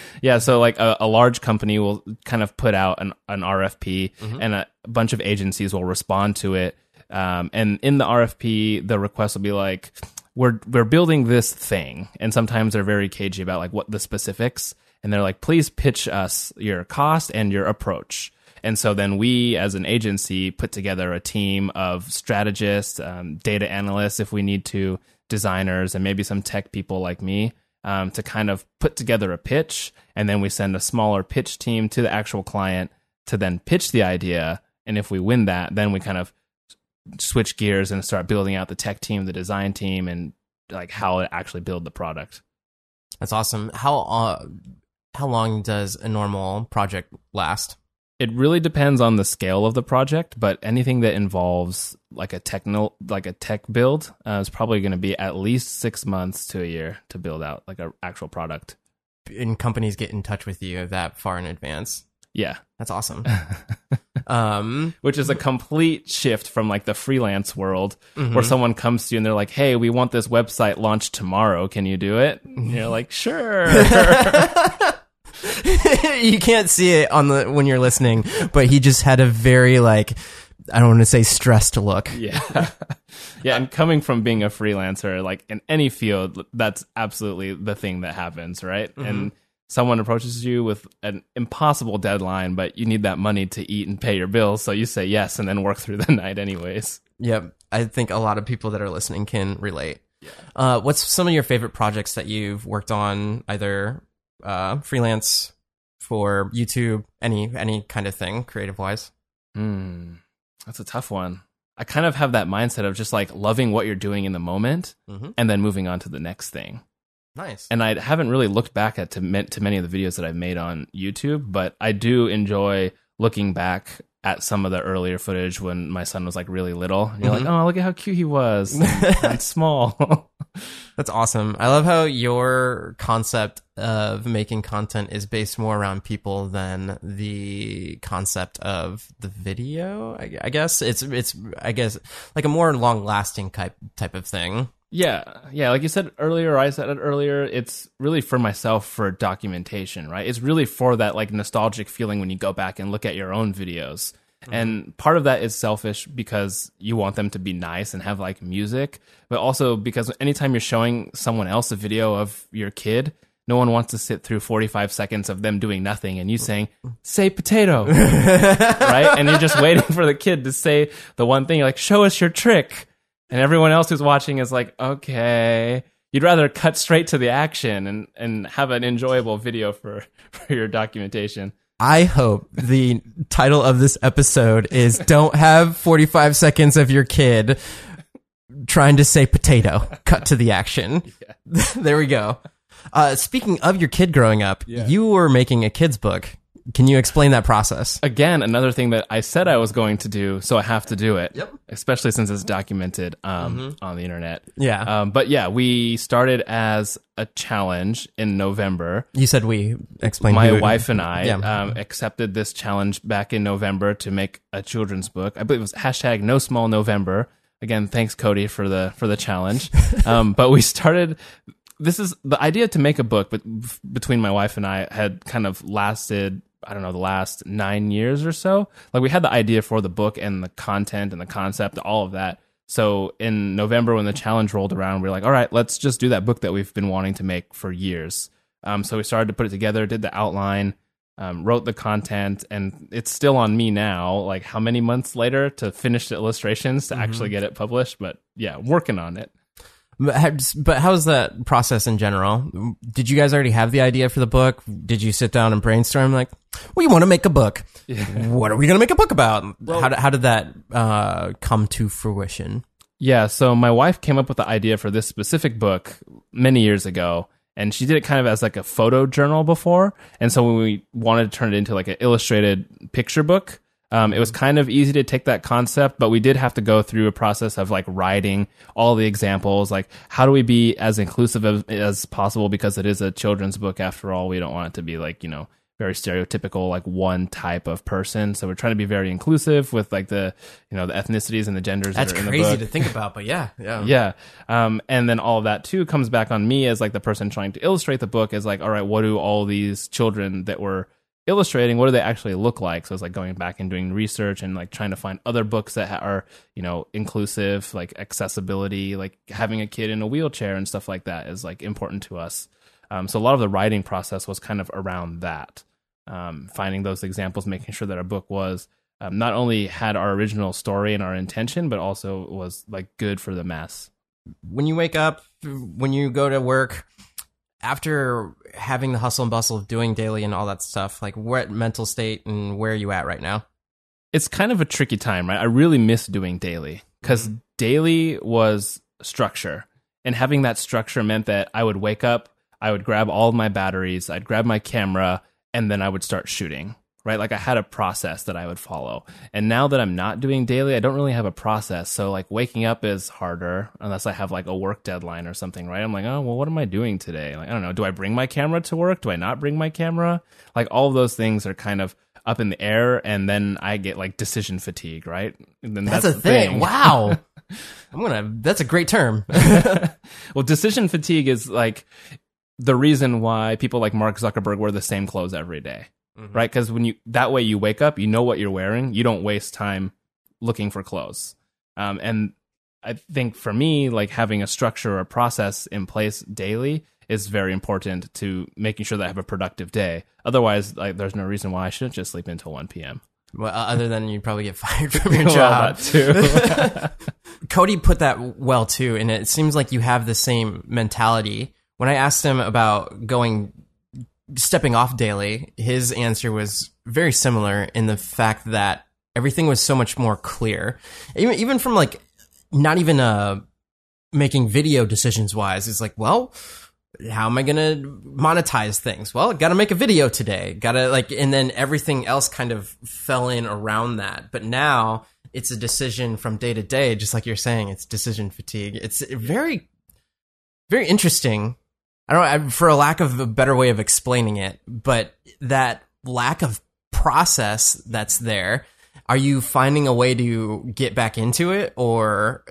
(laughs) yeah. So like a, a, large company will kind of put out an, an RFP mm-hmm. and a bunch of agencies will respond to it. Um, and in the RFP, the request will be like, we're, we're building this thing. And sometimes they're very cagey about like what the specifics. And they're like, please pitch us your cost and your approach. And so then we, as an agency, put together a team of strategists, um, data analysts, if we need to, designers, and maybe some tech people like me. um, to kind of put together a pitch, and then we send a smaller pitch team to the actual client to then pitch the idea. And if we win that, then we kind of switch gears and start building out the tech team, the design team, and like how to actually build the product. That's awesome. How uh, how long does a normal project last? It really depends on the scale of the project, but anything that involves like a techno like a tech build uh, is probably going to be at least six months to a year to build out like an actual product. And companies get in touch with you that far in advance. Yeah, That's awesome. (laughs) um, which is a complete shift from like the freelance world Mm-hmm. where someone comes to you and they're like, "Hey, we want this website launched tomorrow. Can you do it?" And you're like, "Sure." (laughs) (laughs) (laughs) you can't see it on the when you're listening, but he just had a very like I don't want to say stressed look. yeah. (laughs) yeah, and coming from being a freelancer like in any field, that's absolutely the thing that happens, right? And someone approaches you with an impossible deadline, but you need that money to eat and pay your bills, so you say yes and then work (laughs) through the night anyways. Yep, I think a lot of people that are listening can relate. Uh, what's some of your favorite projects that you've worked on, either uh, freelance for YouTube, any any kind of thing, creative wise? Hmm. That's a tough one. I kind of have that mindset of just like loving what you're doing in the moment Mhm. and then moving on to the next thing. Nice. And I haven't really looked back at to, to many of the videos that I've made on YouTube, but I do enjoy looking back at some of the earlier footage when my son was like really little. And you're like, mm-hmm. oh, look at how cute he was (laughs) and small. (laughs) That's awesome. I love how your concept of making content is based more around people than the concept of the video. I, I guess it's it's I guess like a more long lasting type type of thing. Yeah, yeah. Like you said earlier, I said it earlier. It's really for myself for documentation, right? It's really for that like nostalgic feeling when you go back and look at your own videos. Mm-hmm. And part of that is selfish because you want them to be nice and have like music, but also because anytime you're showing someone else a video of your kid, no one wants to sit through 45 seconds of them doing nothing and you saying, say potato, (laughs) right? And you're just waiting for the kid to say the one thing, like, show us your trick. And everyone else who's watching is like, okay. You'd rather cut straight to the action and, and have an enjoyable video for, (laughs) for your documentation. I hope the title of this episode is Don't Have 45 Seconds of Your Kid Trying to Say Potato. Cut to the action. (laughs) (laughs) there we go. Uh, speaking of your kid growing up, you were making a kid's book. Can you explain that process? Again, another thing that I said I was going to do, so I have to do it. Yep. Especially since it's documented um, on the internet. Yeah. Um, but yeah, we started as a challenge in November. You said we explained my who- wife and I Yeah. um, accepted this challenge back in November to make a children's book. I believe it was hashtag No Small November. Again, thanks Cody for the for the challenge. (laughs) um, but we started. This is the idea to make a book, but between my wife and I had kind of lasted. I don't know the last nine years or so. Like we had the idea for the book and the content and the concept, all of that. So in November, when the challenge rolled around, we were like, all right, let's just do that book that we've been wanting to make for years. Um, so we started to put it together, did the outline, um, wrote the content, and it's still on me now. Like how many months later to finish the illustrations to actually get it published? But yeah, working on it. But how- how's that process in general? Did you guys already have the idea for the book? Did you sit down and brainstorm like, we want to make a book. What are we going to make a book about? how, did, how did that uh, come to fruition? Yeah, so my wife came up with the idea for this specific book many years ago, and she did it kind of as like a photo journal before. And so when we wanted to turn it into like an illustrated picture book, um, it was kind of easy to take that concept, but we did have to go through a process of like writing all the examples, like how do we be as inclusive as, as possible because it is a children's book after all. We don't want it to be like you know very stereotypical like one type of person. So we're trying to be very inclusive with like the you know the ethnicities and the genders. That's that are in the crazy to think about, but yeah, yeah. (laughs) Yeah. Um, and then all of that too comes back on me as like the person trying to illustrate the book is like, all right, what do all these children that were illustrating, what do they actually look like? So it's like going back and doing research and like trying to find other books that are, you know, inclusive, like accessibility, like having a kid in a wheelchair and stuff like that is like important to us. Um, so a lot of the writing process was kind of around that, um, finding those examples, making sure that our book was um, not only had our original story and our intention, but also was like good for the mass. When you wake up, when you go to work, after having the hustle and bustle of doing daily and all that stuff, like what mental state and where are you at right now? It's kind of a tricky time, right? I really miss doing daily because mm-hmm. daily was structure. And having that structure meant that I would wake up, I would grab all of my batteries, I'd grab my camera, and then I would start shooting right? Like I had a process that I would follow. And now that I'm not doing daily, I don't really have a process. So like waking up is harder unless I have like a work deadline or something, right? I'm like, oh, well, what am I doing today? Like, I don't know. Do I bring my camera to work? Do I not bring my camera? Like all of those things are kind of up in the air. And then I get like decision fatigue, right? And then that's, that's a thing. thing. Wow. (laughs) I'm gonna. That's a great term. (laughs) (laughs) well, decision fatigue is like the reason why people like Mark Zuckerberg wear the same clothes every day mm-hmm. right? Because when you that way you wake up, you know what you're wearing. You don't waste time looking for clothes. Um, and I think for me, like having a structure or a process in place daily is very important to making sure that I have a productive day. Otherwise, like, there's no reason why I shouldn't just sleep until 1 p.m. Well, other than you'd probably get (laughs) fired from (laughs) your job too. (laughs) Cody put that well too, and it seems like you have the same mentality. When I asked him about going stepping off daily, his answer was very similar in the fact that everything was so much more clear. Even even from like not even uh making video decisions wise, it's like, well, how am I going to monetize things? Well, I got to make a video today. Got to like, and then everything else kind of fell in around that. But now it's a decision from day to day, just like you're saying, it's decision fatigue. It's very, very interesting I don't know, for a lack of a better way of explaining it, but that lack of process that's there, are you finding a way to get back into it or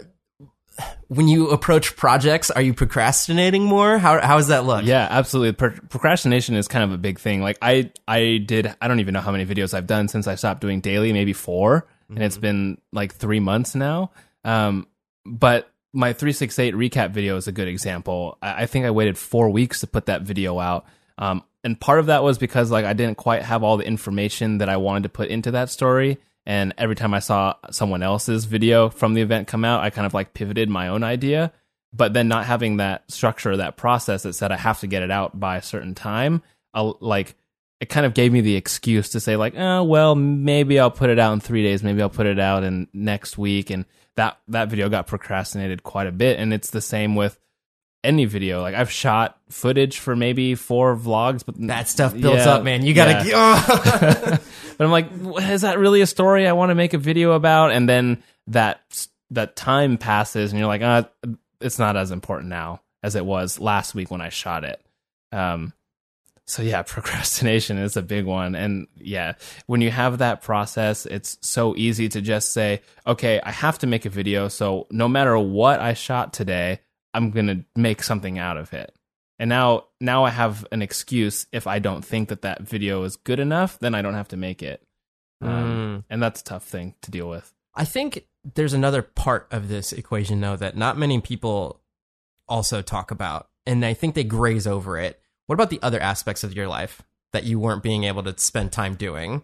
when you approach projects, are you procrastinating more? How how does that look? Yeah, absolutely. Pro procrastination is kind of a big thing. Like I I did I don't even know how many videos I've done since I stopped doing daily, maybe 4, mm -hmm. and it's mm-hmm. been like 3 months now. Um but my 368 recap video is a good example. I, I think I waited four weeks to put that video out. Um, and part of that was because like I didn't quite have all the information that I wanted to put into that story. And every time I saw someone else's video from the event come out, I kind of like pivoted my own idea. But then not having that structure, that process that said I have to get it out by a certain time, I'll, like it kind of gave me the excuse to say like, oh well, maybe I'll put it out in three days, maybe I'll put it out in next week, and that that video got procrastinated quite a bit. And it's the same with any video. Like I've shot footage for maybe four vlogs, but that stuff builds yeah, up, man. You gotta. Yeah. Oh. (laughs) (laughs) but I'm like, is that really a story I want to make a video about? And then that that time passes, and you're like, uh, it's not as important now as it was last week when I shot it. Um, so yeah, (laughs) procrastination is a big one. And yeah, when you have that process, it's so easy to just say, okay, I have to make a video. So no matter what I shot today, I'm going to make something out of it. And now, now I have an excuse. If I don't think that that video is good enough, then I don't have to make it. Um, mm. And that's a tough thing to deal with. I think there's another part of this equation though that not many people also talk about. And I think they graze over it what about the other aspects of your life that you weren't being able to spend time doing?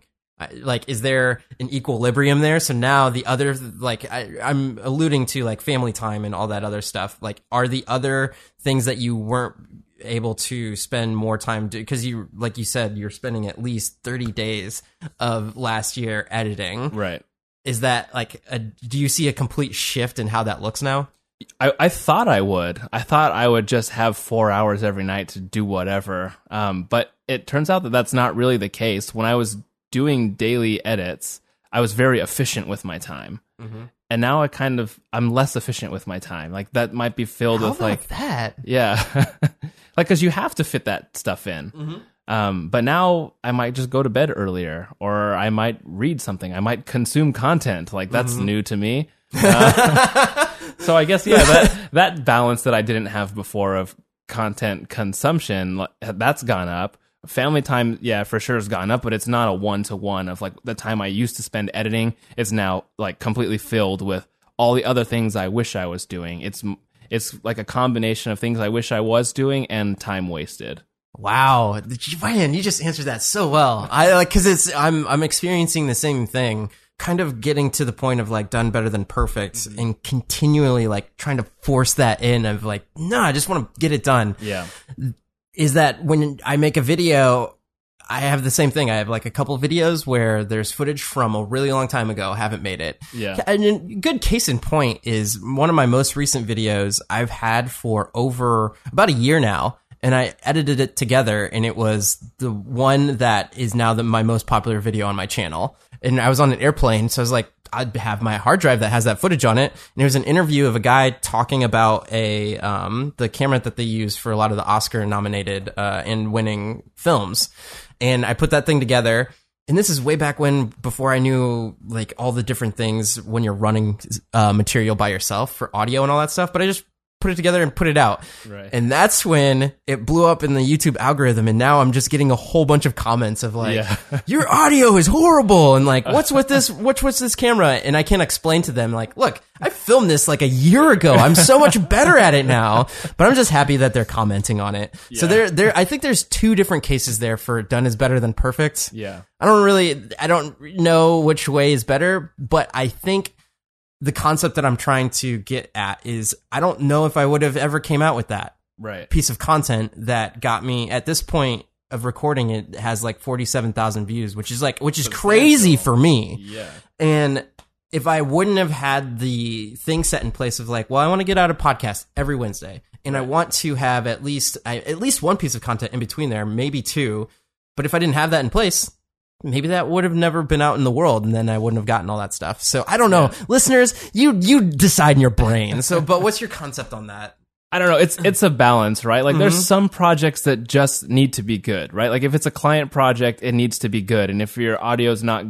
Like, is there an equilibrium there? So now the other, like, I, I'm alluding to like family time and all that other stuff. Like, are the other things that you weren't able to spend more time because you like you said you're spending at least 30 days of last year editing right is that like a, do you see a complete shift in how that looks now I, I thought I would. I thought I would just have four hours every night to do whatever. Um, but it turns out that that's not really the case. When I was doing daily edits, I was very efficient with my time. Mm-hmm. And now I kind of I'm less efficient with my time. Like that might be filled How with like that. Yeah, (laughs) like because you have to fit that stuff in. Mm-hmm. Um, but now I might just go to bed earlier, or I might read something. I might consume content. Like that's mm-hmm. new to me. (laughs) Uh, so I guess yeah, that (laughs) that balance that I didn't have before of content consumption that's gone up. Family time, yeah, for sure has gone up, but it's not a one to one of like the time I used to spend editing is now like completely filled with all the other things I wish I was doing. It's it's like a combination of things I wish I was doing and time wasted. Wow, man, you just answered that so well. I like because it's I'm I'm experiencing the same thing kind of getting to the point of like done better than perfect mm-hmm. and continually like trying to force that in of like, no, I just want to get it done. Yeah. is that when I make a video, I have the same thing. I have like a couple videos where there's footage from a really long time ago, haven't made it. Yeah. And a good case in point is one of my most recent videos I've had for over about a year now. And I edited it together, and it was the one that is now the, my most popular video on my channel. And I was on an airplane, so I was like, I'd have my hard drive that has that footage on it. And it was an interview of a guy talking about a um, the camera that they use for a lot of the Oscar nominated uh, and winning films. And I put that thing together. And this is way back when, before I knew like all the different things when you're running uh, material by yourself for audio and all that stuff. But I just put it together and put it out. Right. And that's when it blew up in the YouTube algorithm. And now I'm just getting a whole bunch of comments of like, Yeah. (laughs) your audio is horrible. And like, what's with this? (laughs) What's with this camera? And I can't explain to them like, look, I filmed this like a year ago. I'm so much (laughs) better at it now, but I'm just happy that they're commenting on it. So there, there, I think there's two different cases there for done is better than perfect. Yeah. I don't really, I don't know which way is better, but I think the concept that I'm trying to get at is I don't know if I would have ever came out with that Right. piece of content that got me at this point of recording it has like 47,000 views, which is like, which is crazy for me. Yeah. And if I wouldn't have had the thing set in place of like, well, I want to get out a podcast every Wednesday and I want to have at least, I, at least one piece of content in between there, maybe two. But if I didn't have that in place, maybe that would have never been out in the world and then I wouldn't have gotten all that stuff. So I don't know. Listeners, you, you decide in your brain. So, but what's your concept on that? I don't know. It's it's a balance, right? Like Mm-hmm. there's some projects that just need to be good, right? Like if it's a client project, it needs to be good, and if your audio's not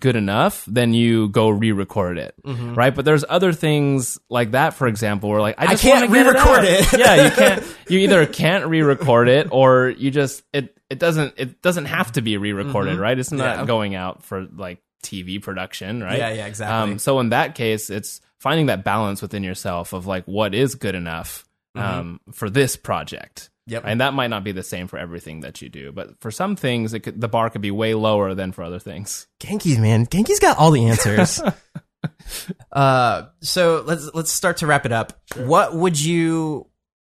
good enough, then you go re-record it, right? But there's other things like that, for example, where like I, just can't re-record out. it. yeah, you can't. (laughs) You either can't re-record it, or you just it it doesn't it doesn't have to be re-recorded, right? It's not Mm-hmm. Yeah. going out for like TV production, right? Yeah, yeah, exactly. Um, so in that case, it's finding that balance within yourself of like what is good enough um, for this project. Yep. And that might not be the same for everything that you do, but for some things, it could, the bar could be way lower than for other things. Genki's man. Genki's got all the answers. (laughs) uh, so let's let's start to wrap it up. What would you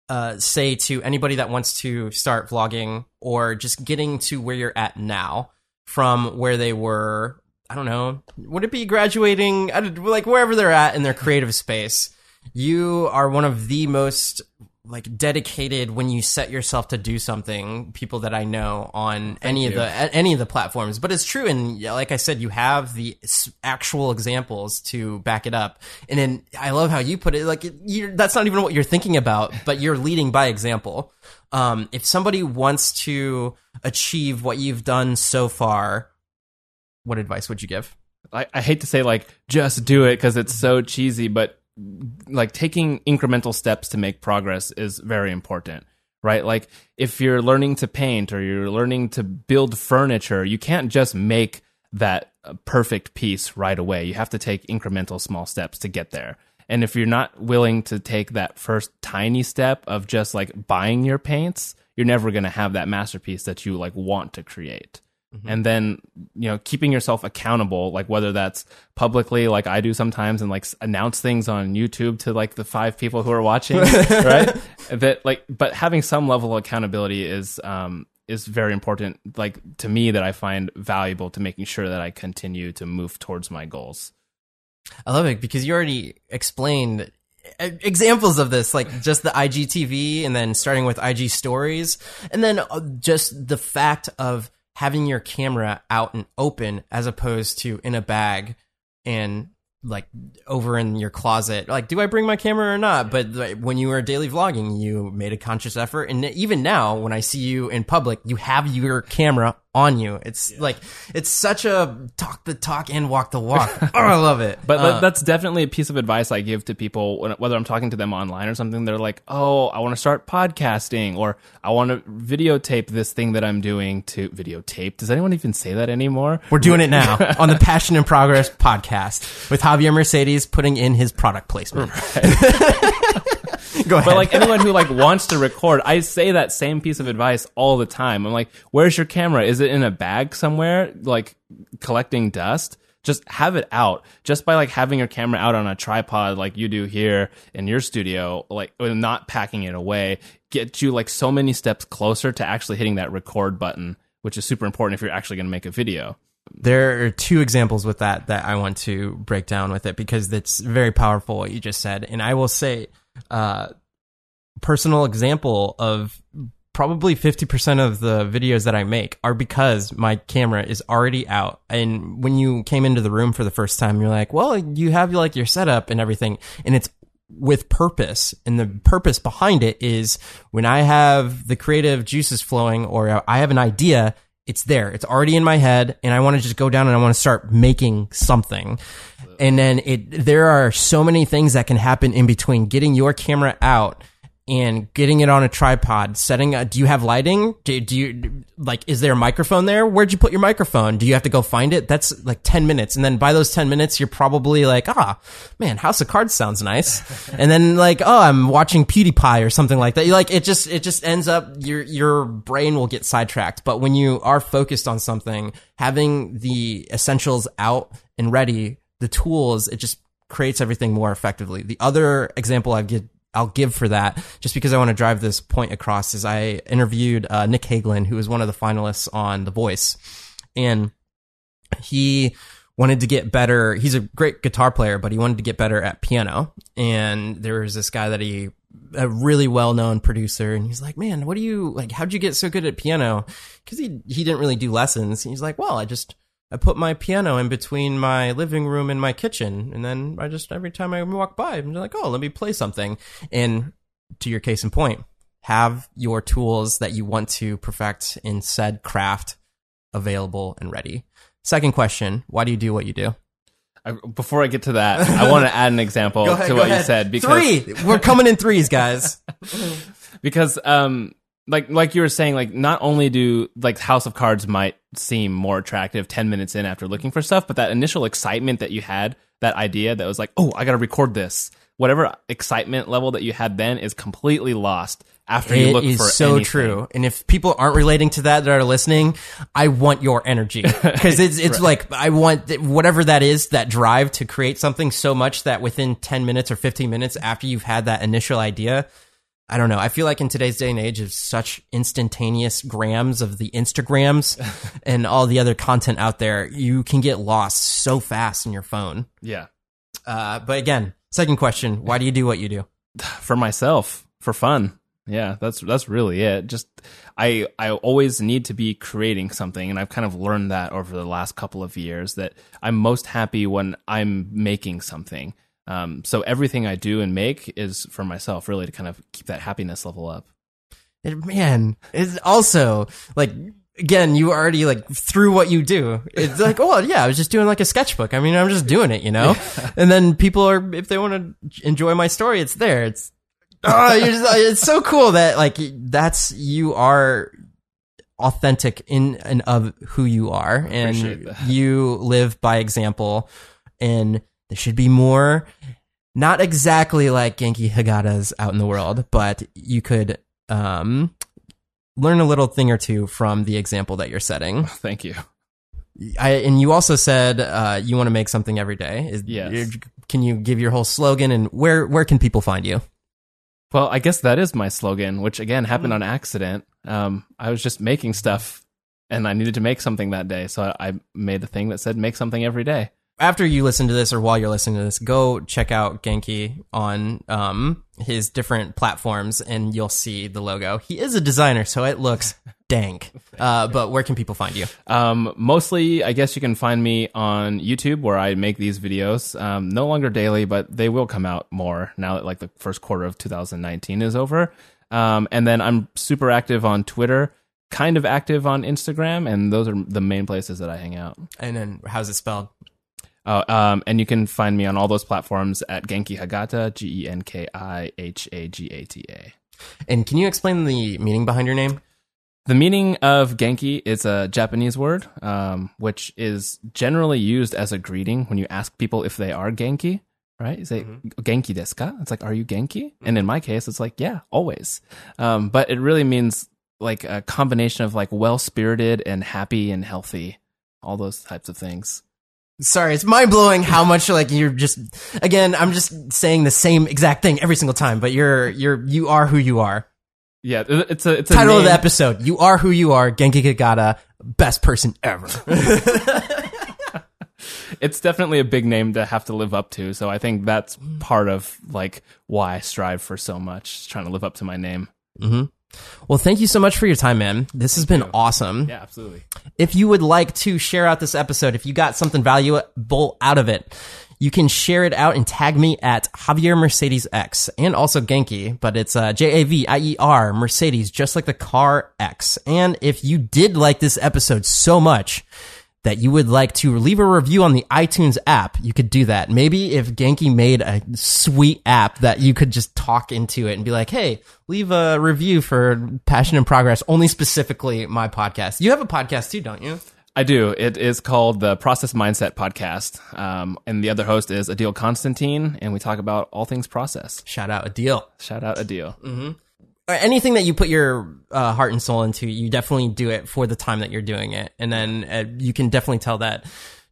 uh, say to anybody that wants to start vlogging or just getting to where you're at now from where they were? I don't know. Would it be graduating? Like wherever they're at in their creative space, you are one of the most like dedicated when you set yourself to do something people that i know on any of the any of the platforms. But it's true and like i said you have the actual examples to back it up. And then i love how you put it like you're, that's not even what you're thinking about but you're leading by example. Um, if somebody wants to achieve what you've done so far what advice would you give? I, I hate to say like just do it because it's so cheesy, but like taking incremental steps to make progress is very important, right? Like if you're learning to paint or you're learning to build furniture, you can't just make that uh, perfect piece right away. You have to take incremental small steps to get there. And if you're not willing to take that first tiny step of just like buying your paints, you're never going to have that masterpiece that you like want to create and then you know keeping yourself accountable like whether that's publicly like i do sometimes and like announce things on youtube to like the five people who are watching (laughs) right that like but having some level of accountability is um is very important like to me that i find valuable to making sure that i continue to move towards my goals I love it because you already explained examples of this, like just the IGTV and then starting with IG stories. And then uh, just the fact of having your camera out and open as opposed to in a bag and like over in your closet. Like, do I bring my camera or not? But like, when you were daily vlogging, you made a conscious effort. And even now, when I see you in public, you have your camera on you. It's like, it's such a talk the talk and walk the walk. (laughs) oh, I love it. But Uh, that's definitely a piece of advice I give to people when, whether I'm talking to them online or something. They're like, "Oh, I want to start podcasting, or I want to videotape this thing that I'm doing to videotape." Does anyone even say that anymore? We're doing it now (laughs) on the Passion and Progress podcast with Javier Mercedes putting in his product placement. (laughs) (laughs) Go ahead. But like (laughs) anyone who like wants to record, I say that same piece of advice all the time. I'm like, "Where's your camera? Is it in a bag somewhere, like collecting dust?" just have it out just by like having your camera out on a tripod like you do here in your studio like not packing it away get you like so many steps closer to actually hitting that record button which is super important if you're actually going to make a video there are two examples with that that I want to break down with it because it's very powerful what you just said. And I will say, uh, personal example of probably 50% of the videos that I make are because my camera is already out. And when you came into the room for the first time, you're like, well, you have like your setup and everything. And it's with purpose. And the purpose behind it is when I have the creative juices flowing or I have an idea, it's there. It's already in my head and I want to just go down and I want to start making something. And then it, there are so many things that can happen in between getting your camera out and getting it on a tripod, setting a, do you have lighting? Do, do you, like, is there a microphone there? Where'd you put your microphone? Do you have to go find it? That's like 10 minutes. And then by those 10 minutes, you're probably like, ah, man, House of Cards sounds nice. (laughs) and then like, oh, I'm watching PewDiePie or something like that. You like, it just, it just ends up, your, your brain will get sidetracked. But when you are focused on something, having the essentials out and ready, the tools, it just creates everything more effectively. The other example I've give, I'll give for that, just because I want to drive this point across, is I interviewed uh, Nick Hagelin, who was one of the finalists on The Voice, and he wanted to get better. He's a great guitar player, but he wanted to get better at piano. And there was this guy that he, a really well known producer, and he's like, "Man, what do you like? How'd you get so good at piano?" Because he he didn't really do lessons. He's like, "Well, I just." I put my piano in between my living room and my kitchen, and then I just every time I walk by, I'm like, oh, let me play something. And to your case in point, have your tools that you want to perfect in said craft available and ready. Second question: Why do you do what you do? before I get to that, I want to add an example (laughs) ahead, to what ahead. you said. Because Three, we're coming in threes, guys. (laughs) because um, like like you were saying, like not only do like House of Cards might seem more attractive ten minutes in after looking for stuff, but that initial excitement that you had, that idea that was like, oh, I got to record this. Whatever excitement level that you had then is completely lost after you it look is for so anything. true. And if people aren't relating to that that are listening, I want your energy (laughs) because it's it's right. like I want whatever that is that drive to create something so much that within ten minutes or fifteen minutes after you've had that initial idea, I don't know. I feel like in today's day and age of such instantaneous grams of the Instagrams (laughs) and all the other content out there, you can get lost so fast in your phone. Yeah. Uh, but again, second question: Why do you do what you do? (sighs) For myself, for fun. Yeah, that's that's really it. Just I I always need to be creating something, and I've kind of learned that over the last couple of years that I'm most happy when I'm making something. Um, so everything I do and make is for myself, really, to kind of keep that happiness level up. And man, it's also like again, you already like through what you do. It's like, oh yeah, I was just doing like a sketchbook. I mean, I'm just doing it, you know. Yeah. (laughs) And then people are, if they want to enjoy my story, it's there. It's oh, just, (laughs) it's so cool that like that's you are authentic in and of who you are, and you live by example and there should be more, not exactly like Genki Hagata's out in the world, but you could um, learn a little thing or two from the example that you're setting. (laughs) Thank you. I, and you also said uh, you want to make something every day. Is, yes. Can you give your whole slogan and where where can people find you? Well, I guess that is my slogan, which again happened on accident. Um, I was just making stuff, and I needed to make something that day, so I, I made a thing that said "make something every day." After you listen to this or while you're listening to this, go check out Genki on um, his different platforms and you'll see the logo. He is a designer, so it looks (laughs) dank. Uh, but where can people find you? Um, mostly, I guess you can find me on YouTube where I make these videos. Um, no longer daily, but they will come out more now that like the first quarter of 2019 is over. Um, and then I'm super active on Twitter kind of active on Instagram, and those are the main places that I hang out. And then how's it spelled? Oh, um, and you can find me on all those platforms at Genki Hagata, G E N K I H A G A T A. And can you explain the meaning behind your name? The meaning of Genki is a Japanese word, um, which is generally used as a greeting when you ask people if they are Genki, right? You say, mm-hmm. Genki desu ka? It's like, are you Genki? Mm-hmm. And in my case, it's like, yeah, always. Um, but it really means like a combination of like well spirited and happy and healthy, all those types of things. Sorry, it's mind blowing how much like you're just again, I'm just saying the same exact thing every single time, but you're you're you are who you are. Yeah, it's a it's a Title of the episode, You Are Who You Are, Genki Hagata, best person ever. (laughs) It's definitely a big name to have to live up to. So I think that's mm. part of like why I strive for so much, trying to live up to my name. Mm-hmm. Well, thank you so much for your time, man. This has been awesome. Yeah, absolutely. if you would like to share out this episode, if you got something valuable out of it, you can share it out and tag me at Javier Mercedes X and also Genki, but it's uh, J A V I E R Mercedes, just like the car X. And if you did like this episode so much that you would like to leave a review on the iTunes app, you could do that. Maybe if Genki made a sweet app that you could just talk into it and be like, hey, leave a review for Passion and Progress, only specifically my podcast. You have a podcast too, don't you? I do. It is called the Process Mindset Podcast. Um, and the other host is Adil Constantine, and we talk about all things process. Shout out Adil. Shout out Adil. Or anything that you put your uh, heart and soul into, you definitely do it for the time that you're doing it. And then uh, you can definitely tell that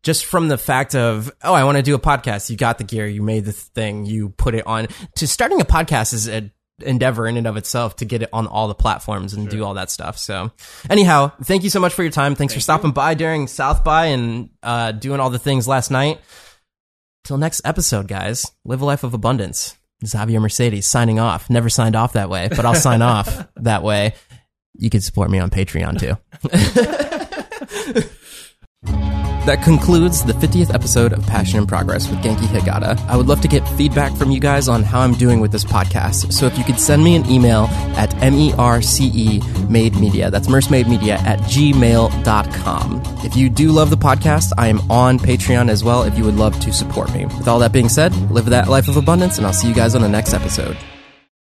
just from the fact of, oh, I want to do a podcast. You got the gear, you made the thing, you put it on. To starting a podcast is a endeavor in and of itself to get it on all the platforms and do all that stuff. So anyhow, thank you so much for your time. Thanks for stopping by during South by and uh, doing all the things last night. Till next episode, guys. Live a life of abundance. Javier Mercedes signing off. Never signed off that way, but I'll sign off (laughs) that way. You can support me on Patreon too. (laughs) That concludes the 50th episode of Passion and Progress with Genki Hagata. I would love to get feedback from you guys on how I'm doing with this podcast. So if you could send me an email at MERCE made media, that's mercemade media at gmail.com. If you do love the podcast, I am on Patreon as well if you would love to support me. With all that being said, live that life of abundance and I'll see you guys on the next episode.